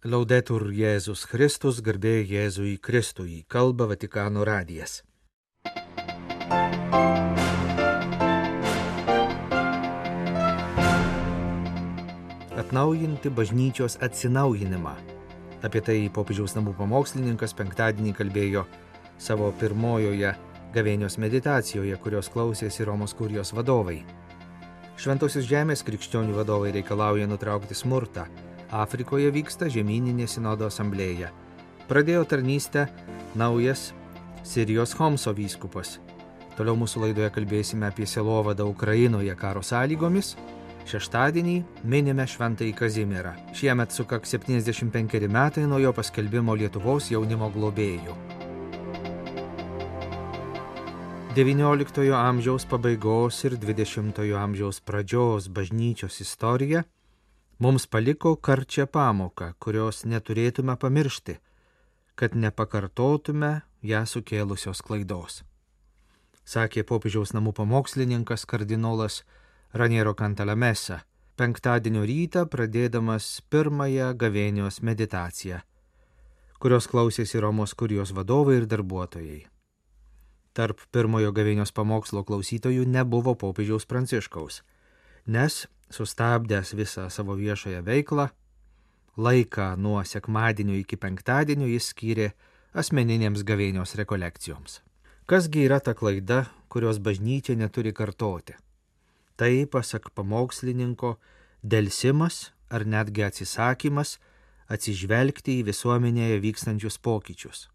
Laudetur Jėzus Kristus, garbė Jėzui Kristui, kalba Vatikano radijas. Atnaujinti bažnyčios atsinaujinimą. Apie tai popiežiaus namų pamokslininkas penktadienį kalbėjo savo pirmojoje gavėnios meditacijoje, kurios klausėsi Romos kurijos vadovai. Šventosios žemės krikščionių vadovai reikalauja nutraukti smurtą. Afrikoje vyksta žemyninė sinodo asamblėja. Pradėjo tarnystę naujas Sirijos Homso vyskupas. Toliau mūsų laidoje kalbėsime apie selovadą Ukrainoje karo sąlygomis. Šeštadienį minime Šventąjį Kazimierą. Šiemet sukak 75 metai nuo jo paskelbimo Lietuvos jaunimo globėjų. XIX amžiaus pabaigos ir XX amžiaus pradžios bažnyčios istorija mums paliko karčią pamoką, kurios neturėtume pamiršti, kad nepakartotume ją sukėlusios klaidos. Sakė popiežiaus namų pamokslininkas kardinolas Raniero Kantalamesa penktadienio rytą pradėdamas pirmąją gavėnios meditaciją, kurios klausėsi Romos kurijos vadovai ir darbuotojai. Tarp pirmojo gavėnios pamokslo klausytojų nebuvo popiežiaus pranciškaus, nes sustabdęs visą savo viešąją veiklą, laiką nuo sekmadienio iki penktadienio jis skyrė asmeninėms gavėnios rekolekcijoms. Kasgi yra ta klaida, kurios bažnyčia neturi kartoti? Tai, pasak pamokslininko, dėlsimas ar netgi atsisakymas atsižvelgti į visuomenėje vykstančius pokyčius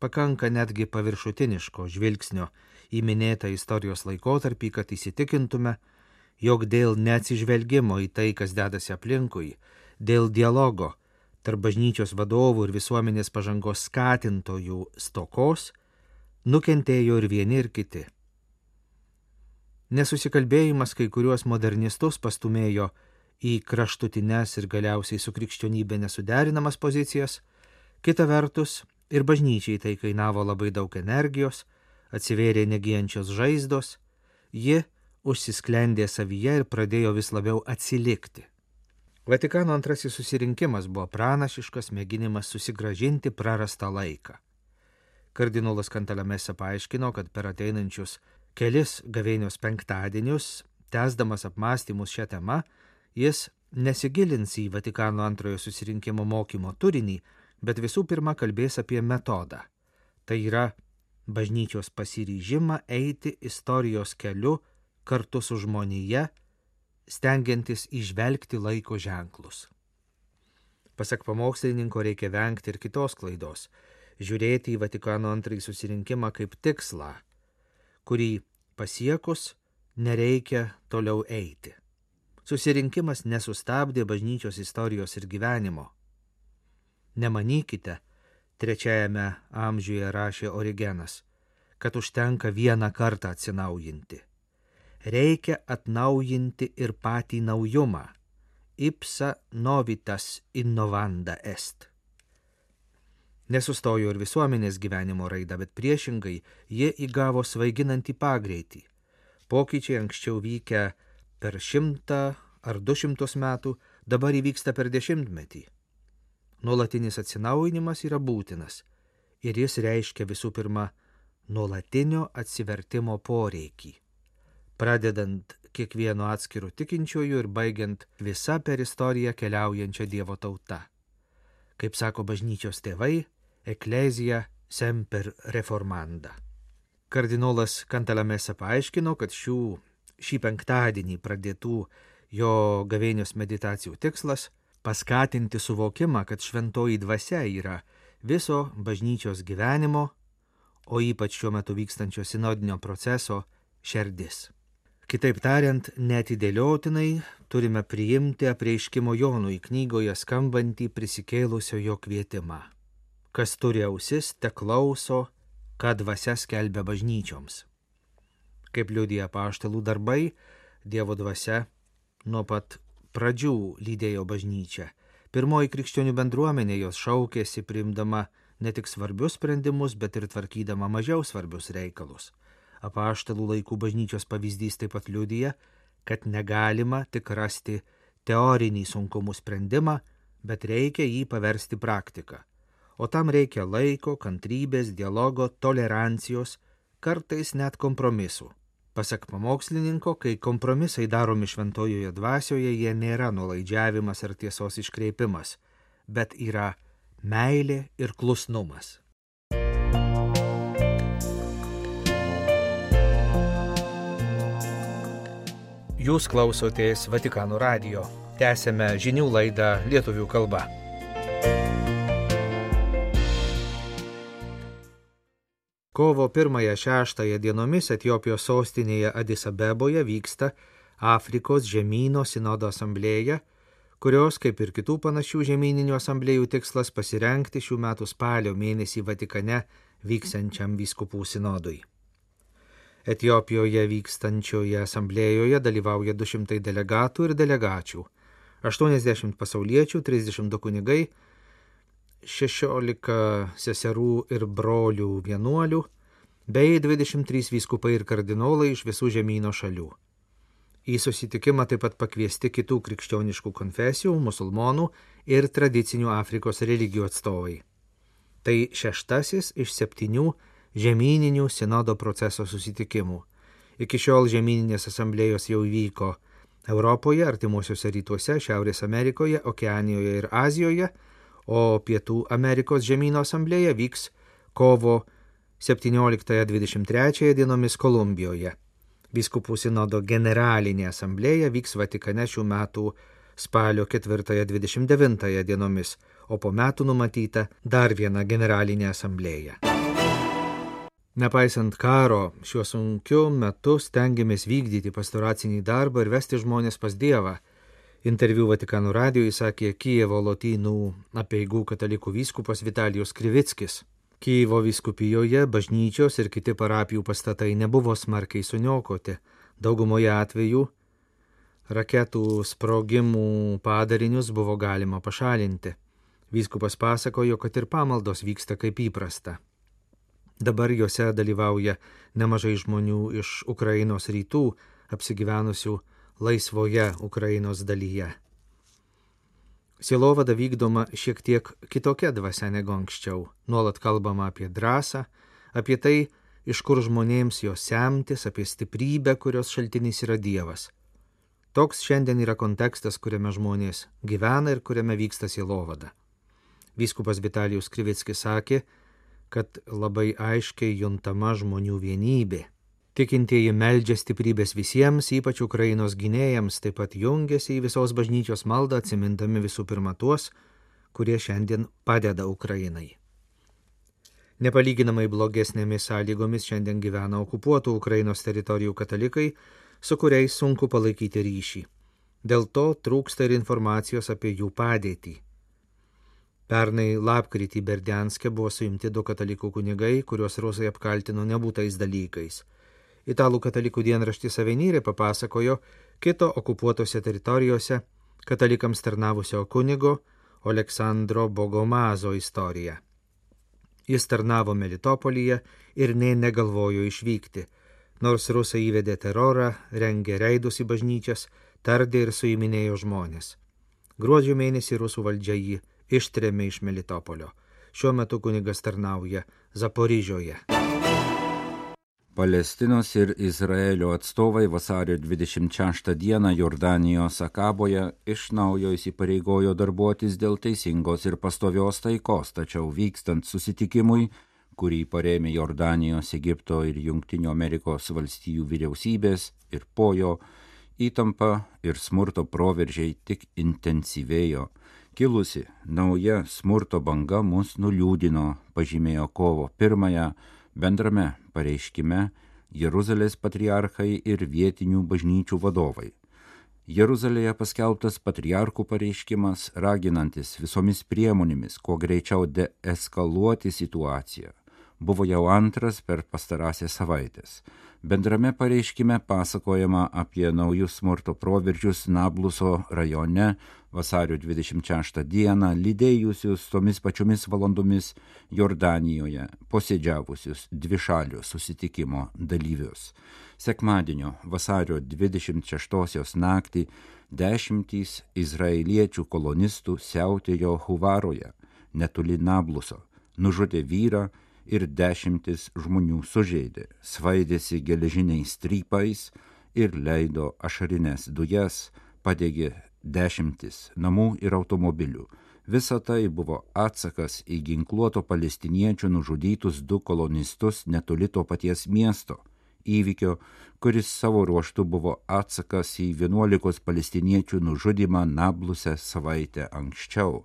pakanka netgi paviršutiniško žvilgsnio į minėtą istorijos laikotarpį, kad įsitikintume, jog dėl neatsižvelgimo į tai, kas dedasi aplinkui, dėl dialogo tarp bažnyčios vadovų ir visuomenės pažangos skatintojų stokos, nukentėjo ir vieni ir kiti. Nesusikalbėjimas kai kuriuos modernistus pastumėjo į kraštutines ir galiausiai su krikščionybė nesuderinamas pozicijas, kita vertus Ir bažnyčiai tai kainavo labai daug energijos, atsivėrė negyjančios žaizdos, ji užsisklendė savyje ir pradėjo vis labiau atsilikti. Vatikano antrasis susirinkimas buvo pranašiškas mėginimas susigražinti prarastą laiką. Kardinolas Kantalamesa paaiškino, kad per ateinančius kelis gavėnios penktadienius, tęsdamas apmąstymus šią temą, jis nesigilins į Vatikano antrojo susirinkimo mokymo turinį, bet visų pirma kalbės apie metodą. Tai yra bažnyčios pasiryžimą eiti istorijos keliu kartu su žmonėje, stengiantis išvelgti laiko ženklus. Pasak pamokslininko reikia vengti ir kitos klaidos - žiūrėti į Vatikano antrąjį susirinkimą kaip tikslą, kurį pasiekus nereikia toliau eiti. Susirinkimas nesustabdė bažnyčios istorijos ir gyvenimo Nemanykite, trečiajame amžiuje rašė Origenas, kad užtenka vieną kartą atsinaujinti. Reikia atnaujinti ir patį naujumą. Ipsa novitas innovanda est. Nesustojo ir visuomenės gyvenimo raida, bet priešingai jie įgavo svaiginantį pagreitį. Pokyčiai anksčiau vykę per šimtą ar du šimtus metų, dabar įvyksta per dešimtmetį. Nuolatinis atsinaujinimas yra būtinas ir jis reiškia visų pirma nuolatinio atsivertimo poreikį. Pradedant kiekvieno atskirų tikinčiųjų ir baigiant visą per istoriją keliaujančią Dievo tauta. Kaip sako bažnyčios tėvai, eklezija semper reformanda. Kardinolas Kantalamesa paaiškino, kad šių, šį penktadienį pradėtų jo gavėnios meditacijų tikslas paskatinti suvokimą, kad šventoji dvasia yra viso bažnyčios gyvenimo, o ypač šiuo metu vykstančio sinodinio proceso šerdis. Kitaip tariant, netidėliotinai turime priimti apreiškimo Jonui knygoje skambantį prisikėlusio jo kvietimą. Kas turi ausis, te klauso, ką dvasia skelbia bažnyčioms. Kaip liudija paštalų darbai, Dievo dvasia nuo pat pradžių lydėjo bažnyčią. Pirmoji krikščionių bendruomenė jos šaukėsi priimdama ne tik svarbius sprendimus, bet ir tvarkydama mažiau svarbius reikalus. Apaštalų laikų bažnyčios pavyzdys taip pat liudija, kad negalima tik rasti teorinį sunkumų sprendimą, bet reikia jį paversti praktiką. O tam reikia laiko, kantrybės, dialogo, tolerancijos, kartais net kompromisų. Pasak pamokslininko, kai kompromisai daromi šventojoje dvasioje, jie nėra nuolaidžiavimas ar tiesos iškreipimas, bet yra meilė ir klusnumas. Jūs klausotės Vatikano radio. Tęsėme žinių laidą lietuvių kalba. Kovo 1-6 dienomis Etijopijos sostinėje Adisabeboje vyksta Afrikos žemynų sinodo asamblėja, kurios, kaip ir kitų panašių žemyninių asamblėjų tikslas pasirenkti šių metų spalio mėnesį Vatikane vyksiančiam vyskupų sinodui. Etijopijoje vykstančioje asamblėjoje dalyvauja 200 delegatų ir delegačių, 80 pasauliečių, 32 kunigai, 16 seserų ir brolių vienuolių, bei 23 vyskupai ir kardinolai iš visų žemynų šalių. Į susitikimą taip pat pakviesti kitų krikščioniškų konfesijų, musulmonų ir tradicinių Afrikos religijų atstovai. Tai šeštasis iš septynių žemyninių sinodo proceso susitikimų. Iki šiol žemyninės asamblėjos jau vyko Europoje, artimuosiuose rytuose, Šiaurės Amerikoje, Okeanijoje ir Azijoje, o Pietų Amerikos žemynų asamblėja vyks kovo 17-23 dienomis Kolumbijoje. Biskupų sinodo generalinė asamblėja vyks Vatikane šių metų spalio 4-29 dienomis, o po metų numatyta dar viena generalinė asamblėja. Nepaisant karo, šiuo sunkiu metu stengiamės vykdyti pastoracinį darbą ir vesti žmonės pas Dievą. Interviu Vatikano radijui sakė Kijevo lotynų apieigų katalikų vyskupas Vitalijus Krivickis. Kijevo vyskupijoje bažnyčios ir kiti parapijų pastatai nebuvo smarkiai suniokoti. Daugumoje atvejų raketų sprogimų padarinius buvo galima pašalinti. Vyskupas pasakojo, kad ir pamaldos vyksta kaip įprasta. Dabar juose dalyvauja nemažai žmonių iš Ukrainos rytų apsigyvenusių laisvoje Ukrainos dalyje. Silovada vykdoma šiek tiek kitokia dvasia negu anksčiau. Nuolat kalbama apie drąsą, apie tai, iš kur žmonėms jos semtis, apie stiprybę, kurios šaltinis yra Dievas. Toks šiandien yra kontekstas, kuriame žmonės gyvena ir kuriame vyksta silovada. Vyskupas Vitalijus Krivickis sakė, kad labai aiškiai juntama žmonių vienybė. Tikintieji meldžia stiprybės visiems, ypač Ukrainos gynėjams, taip pat jungiasi į visos bažnyčios maldą, atsimindami visų pirma tuos, kurie šiandien padeda Ukrainai. Nepalyginamai blogesnėmis sąlygomis šiandien gyvena okupuotų Ukrainos teritorijų katalikai, su kuriais sunku palaikyti ryšį. Dėl to trūksta ir informacijos apie jų padėtį. Pernai lapkritį Berdianske buvo suimti du katalikų kunigai, kuriuos rusai apkaltino nebūtais dalykais. Italų katalikų dienraštis Avenyrė papasakojo kito okupuotose teritorijose katalikams tarnavusio kunigo Aleksandro Bogomazo istoriją. Jis tarnavo Melitopolyje ir nė negalvojo išvykti, nors rusai įvedė terorą, rengė reidus į bažnyčias, tardė ir suiminėjo žmonės. Gruodžio mėnesį rusų valdžia jį ištrėmė iš Melitopolio. Šiuo metu kunigas tarnauja Zaporižioje. Palestinos ir Izraelio atstovai vasario 26 dieną Jordanijos Akaboje iš naujo įsipareigojo darbuotis dėl teisingos ir pastovios taikos, tačiau vykstant susitikimui, kurį parėmė Jordanijos, Egipto ir Junktinių Amerikos valstijų vyriausybės ir po jo, įtampa ir smurto proveržiai tik intensyvėjo kilusi nauja smurto banga mus nuliūdino, pažymėjo kovo pirmąją bendrame pareiškime Jeruzalės patriarchai ir vietinių bažnyčių vadovai. Jeruzalėje paskelbtas patriarchų pareiškimas, raginantis visomis priemonėmis kuo greičiau deeskaluoti situaciją, buvo jau antras per pastarąsias savaitės. Bendrame pareiškime pasakojama apie naujus smurto proveržius Nabluso rajone vasario 26 dieną, lydėjusius tomis pačiomis valandomis Jordanijoje posėdžiavusius dvišalių susitikimo dalyvius. Sekmadienio vasario 26 naktį dešimtys izraeliečių kolonistų siautėjo Huvaroje, netoli Nabluso, nužudė vyrą ir dešimtis žmonių sužeidė, svaidėsi geležiniais strypais ir leido ašarinės dujas, padegė dešimtis namų ir automobilių. Visa tai buvo atsakas į ginkluoto palestiniečių nužudytus du kolonistus netoli to paties miesto įvykio, kuris savo ruoštų buvo atsakas į 11 palestiniečių nužudymą Nabluse savaitę anksčiau.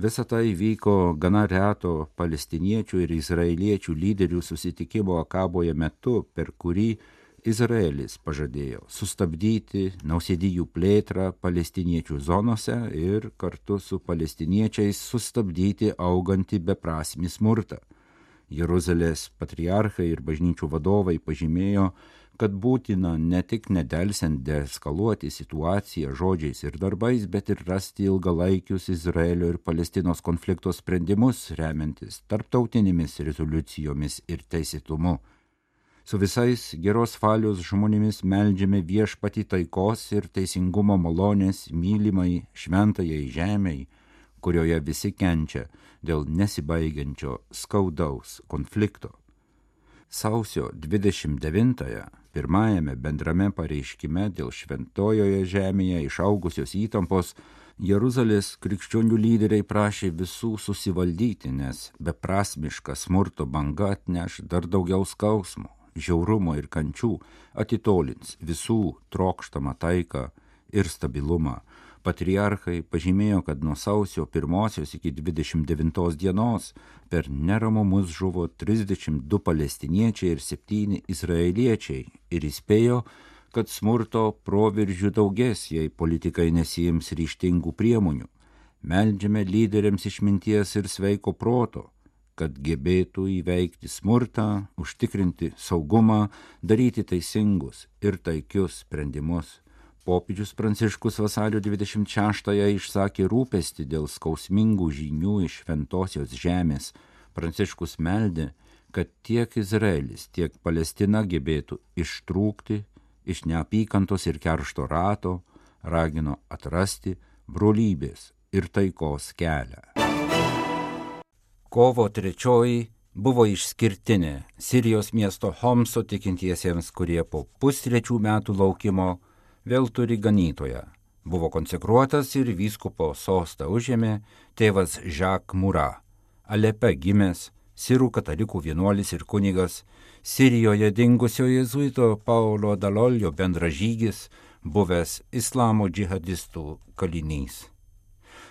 Visa tai vyko gana reto palestiniečių ir izraeliečių lyderių susitikimo Akaboje metu, per kurį Izraelis pažadėjo sustabdyti nausėdijų plėtrą palestiniečių zonose ir kartu su palestiniečiais sustabdyti augantį beprasmį smurtą. Jeruzalės patriarchai ir bažnyčių vadovai pažymėjo, kad būtina ne tik nedelsiant deeskaluoti situaciją žodžiais ir darbais, bet ir rasti ilgalaikius Izraelio ir Palestinos konflikto sprendimus remiantis tarptautinėmis rezoliucijomis ir teisėtumu. Su visais geros valios žmonėmis meldžiame viešpati taikos ir teisingumo malonės mylimai šventajai žemiai, kurioje visi kenčia dėl nesibaigiančio skaudaus konflikto. Sausio 29-ąją pirmajame bendrame pareiškime dėl šventojoje žemėje išaugusios įtampos Jeruzalės krikščionių lyderiai prašė visų susivaldyti, nes beprasmiška smurto banga atneš dar daugiau skausmo, žiaurumo ir kančių, atitolins visų trokštamą taiką ir stabilumą. Patriarchai pažymėjo, kad nuo sausio 1 iki 29 dienos per neramumus žuvo 32 palestiniečiai ir 7 izraeliečiai ir įspėjo, kad smurto proveržių daugės, jei politikai nesijims ryštingų priemonių. Meldžiame lyderiams išminties ir sveiko proto, kad gebėtų įveikti smurtą, užtikrinti saugumą, daryti teisingus ir taikius sprendimus Popiežius Pranciškus vasario 26-ąją išsakė rūpestį dėl skausmingų žinių iš šventosios žemės. Pranciškus meldė, kad tiek Izraelis, tiek Palestina gebėtų ištrūkti iš neapykantos ir keršto rato, ragino atrasti brolybės ir taikos kelią. Kovo trečioji buvo išskirtinė Sirijos miesto Homso tikintiesiems, kurie po pustrečių metų laukimo vėl turi ganytoją. Buvo konsekruotas ir vyskupo sostą užėmė tėvas Žak Mura, Alepe gimęs, sirų katalikų vienuolis ir kunigas, Sirijoje dingusio jėzuito Paulo Dalolio bendražygis, buvęs islamo džihadistų kalinys.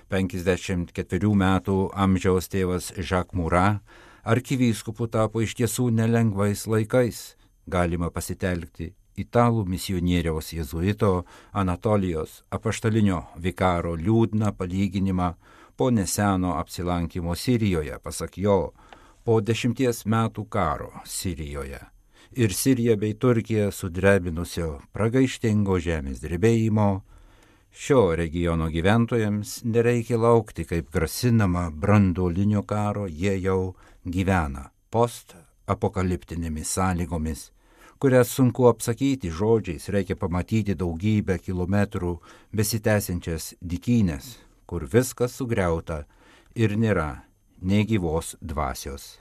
54 metų amžiaus tėvas Žak Mura arkivyskupu tapo iš tiesų nelengvais laikais. Galima pasitelkti italų misionieriaus jėzuito Anatolijos apaštalinio vikaro liūdną palyginimą po neseno apsilankimo Sirijoje, pasak jo, po dešimties metų karo Sirijoje. Ir Sirija bei Turkija sudrebinusio pragaištingo žemės drebėjimo, šio regiono gyventojams nereikia laukti, kaip grasinama branduolinio karo, jie jau gyvena post apokaliptinėmis sąlygomis kurias sunku apsakyti žodžiais, reikia pamatyti daugybę kilometrų besitęsiančias dikynės, kur viskas sugriauta ir nėra nei gyvos dvasios.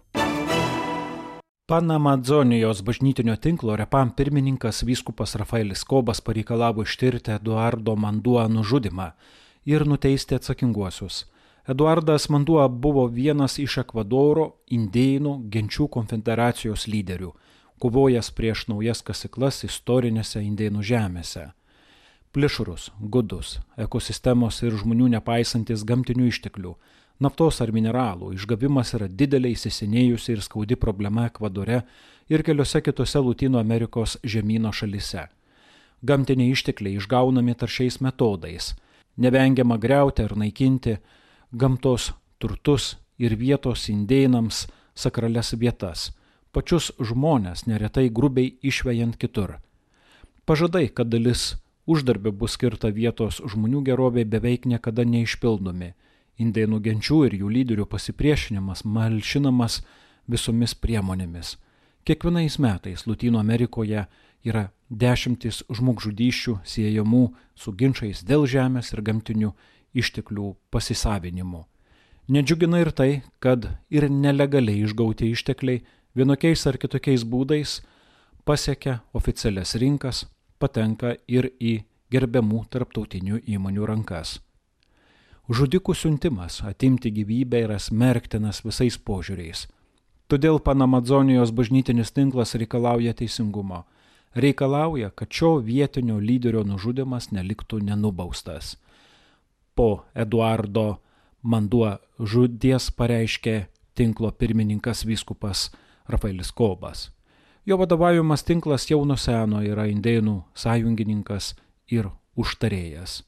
Panamadzonijos bažnytinio tinklo repam pirmininkas vyskupas Rafaelis Kobas pareikalavo ištirti Eduardo Manduo nužudimą ir nuteisti atsakinguosius. Eduardas Manduo buvo vienas iš Ekvadoro indėjų genčių konfederacijos lyderių kovojęs prieš naujas kasiklas istorinėse indėnų žemėse. Plišrus, gudus, ekosistemos ir žmonių nepaisantis gamtinių išteklių, naftos ar mineralų išgavimas yra didelė įsisenėjusi ir skaudi problema Ekvadore ir keliose kitose Latino Amerikos žemynų šalise. Gamtiniai ištekliai išgaunami taršiais metodais, nevengiama greuti ar naikinti gamtos turtus ir vietos indėnams sakrales vietas, pačius žmonės neretai grubiai išvejant kitur. Pažadai, kad dalis uždarbio bus skirta vietos žmonių gerovė beveik niekada neišpildomi. Indėnų genčių ir jų lyderių pasipriešinimas malšinamas visomis priemonėmis. Kiekvienais metais Latino Amerikoje yra dešimtis žmogžudyščių siejamų su ginčiais dėl žemės ir gamtinių išteklių pasisavinimu. Nedžiugina ir tai, kad ir nelegaliai išgauti ištekliai vienokiais ar kitokiais būdais pasiekia oficialias rinkas, patenka ir į gerbiamų tarptautinių įmonių rankas. Žudikų siuntimas atimti gyvybę yra smerktinas visais požiūriais. Todėl Panamazonijos bažnytinis tinklas reikalauja teisingumo. Reikalauja, kad šio vietinio lyderio nužudimas neliktų nenubaustas. Po Eduardo Manduo žudies pareiškė tinklo pirmininkas vyskupas Rafaelis Kobas. Jo vadovaujamas tinklas jau nuo seno yra indėnų sąjungininkas ir užtarėjas.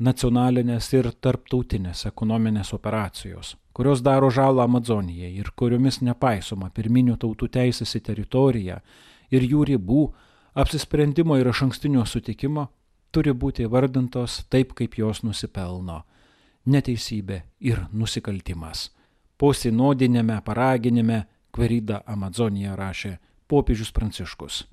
Nacionalinės ir tarptautinės ekonominės operacijos, kurios daro žalą Amazonijai ir kuriomis nepaisoma pirminių tautų teisės į teritoriją ir jų ribų, apsisprendimo ir iš ankstinio sutikimo, turi būti vardintos taip, kaip jos nusipelno - neteisybė ir nusikaltimas. Po sinodinėme paraginime Kverida Amazonija rašė popiežius Pranciškus.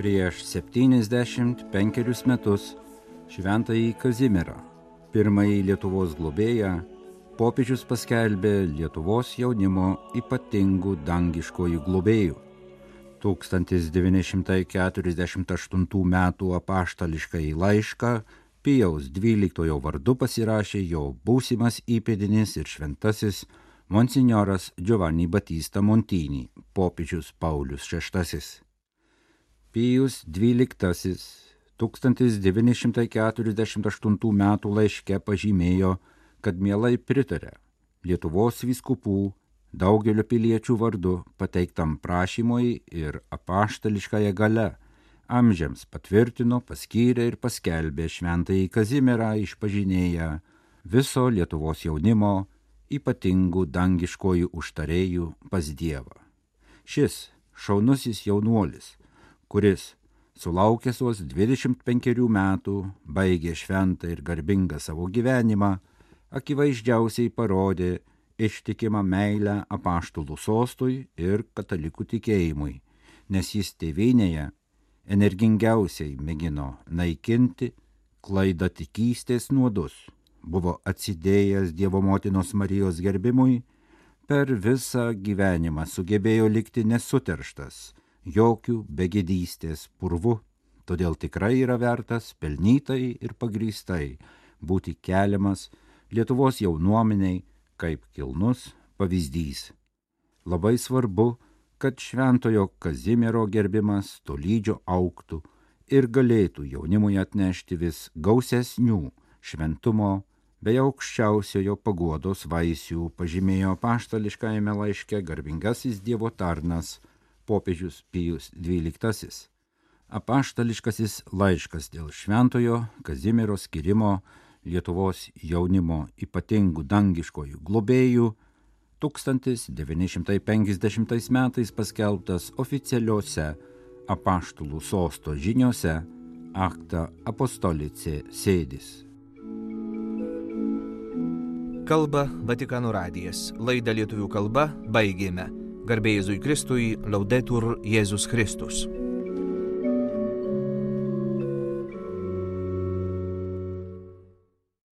Prieš 75 metus šventąjį Kazimierą, pirmąjį Lietuvos globėją, popiežius paskelbė Lietuvos jaunimo ypatingų dangiškojų globėjų 1948 m. apaštališkai laišką Pijaus XII vardu pasirašė jo būsimas įpėdinis ir šventasis monsignoras Giovanni Batista Montini, popiežius Paulius VI. Pijus XII 1948 m. laiške pažymėjo, kad mielai pritarė Lietuvos vyskupų daugelio piliečių vardu pateiktam prašymui ir apaštališkąją gale amžiams patvirtino, paskyrė ir paskelbė šventąjį Kazimierą išpažinėję viso Lietuvos jaunimo ypatingų dangiškojų užtarėjų pas Dievą. Šis šaunusis jaunuolis, kuris sulaukęs vos 25 metų baigė šventą ir garbingą savo gyvenimą, akivaizdžiausiai parodė, ištikimą meilę apaštulų sostui ir katalikų tikėjimui, nes jis tėvynėje energingiausiai mėgino naikinti klaidą tikystės nuodus, buvo atsidėjęs Dievo motinos Marijos gerbimui, per visą gyvenimą sugebėjo likti nesuterštas, jokių begėdystės purvu, todėl tikrai yra vertas pelnytai ir pagrįstai būti keliamas Lietuvos jaunuomeniai kaip kilnus pavyzdys. Labai svarbu, kad šventojo Kazimiero gerbimas tolydžio auktų ir galėtų jaunimui atnešti vis gausesnių šventumo bei aukščiausiojo paguodos vaisių, pažymėjo paštališkajame laiške garbingasis Dievo tarnas popiežius Pijus XII. Apaštališkasis laiškas dėl šventojo Kazimiero skirimo Lietuvos jaunimo ypatingų dangiškojų globėjų 1950 metais paskelbtas oficialiuose apaštulų sosto žiniuose Akta Apostolice sėdis. Kalba Vatikano radijas. Laidą lietuvių kalba baigėme. Garbėjai Jėzui Kristui, laudetur Jėzus Kristus.